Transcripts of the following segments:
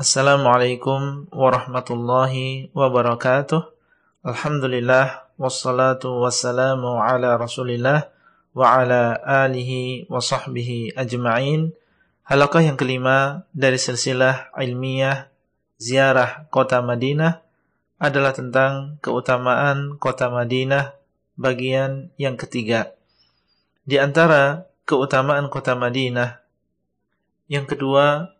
Assalamualaikum warahmatullahi wabarakatuh. Alhamdulillah wassalatu wassalamu ala Rasulillah wa ala alihi wa sahbihi ajma'in. Halaqah yang kelima dari silsilah ilmiah ziarah kota Madinah adalah tentang keutamaan kota Madinah bagian yang ketiga. Di antara keutamaan kota Madinah yang kedua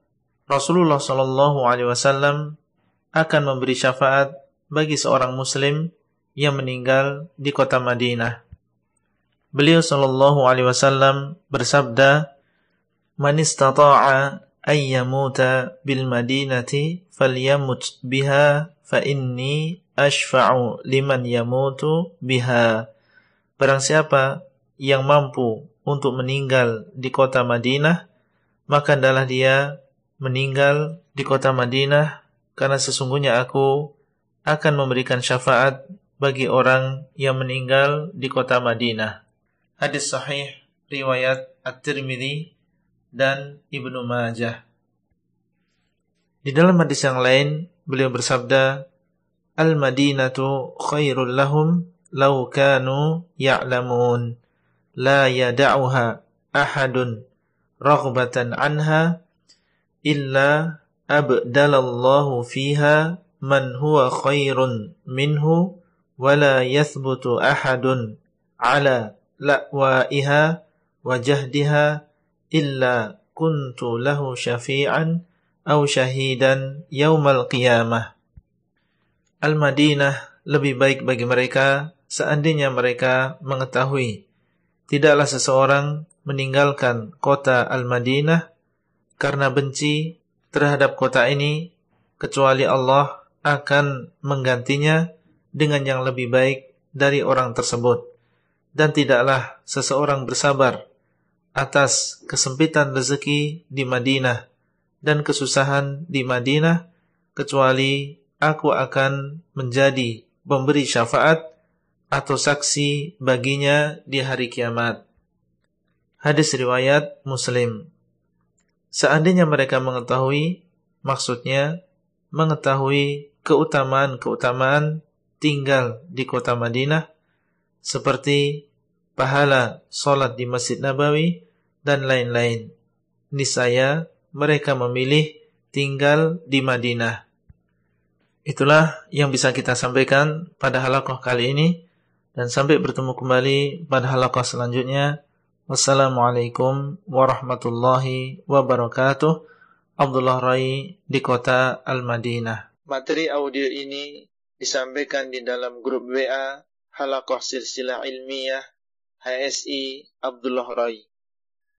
Rasulullah sallallahu alaihi wasallam akan memberi syafaat bagi seorang muslim yang meninggal di kota Madinah. Beliau sallallahu alaihi wasallam bersabda, "Man istata'a ay yamuta bil madinati falyamut biha fa inni ashfa'u liman yamutu biha." Barang siapa yang mampu untuk meninggal di kota Madinah, maka adalah dia meninggal di kota Madinah karena sesungguhnya aku akan memberikan syafaat bagi orang yang meninggal di kota Madinah. Hadis sahih riwayat At-Tirmidzi dan Ibnu Majah. Di dalam hadis yang lain beliau bersabda, "Al-Madinatu khairul lahum law kanu ya'lamun la yad'uha ahadun raghbatan anha illa abdalallahu fiha man huwa khairun minhu wala yathbutu ahadun ala la'waiha wa jahdiha illa kuntu lahu syafi'an aw syahidan yaumal qiyamah. Al-Madinah lebih baik bagi mereka seandainya mereka mengetahui. Tidaklah seseorang meninggalkan kota Al-Madinah karena benci terhadap kota ini kecuali Allah akan menggantinya dengan yang lebih baik dari orang tersebut. Dan tidaklah seseorang bersabar atas kesempitan rezeki di Madinah dan kesusahan di Madinah kecuali aku akan menjadi pemberi syafaat atau saksi baginya di hari kiamat. Hadis riwayat Muslim Seandainya mereka mengetahui, maksudnya mengetahui keutamaan-keutamaan tinggal di kota Madinah, seperti pahala solat di Masjid Nabawi dan lain-lain. Nisaya mereka memilih tinggal di Madinah. Itulah yang bisa kita sampaikan pada halakoh kali ini. Dan sampai bertemu kembali pada halakoh selanjutnya. Wassalamualaikum warahmatullahi wabarakatuh. Abdullah Rai di kota Al-Madinah. Materi audio ini disampaikan di dalam grup WA Halakoh Silsilah Ilmiah HSI Abdullah Rai.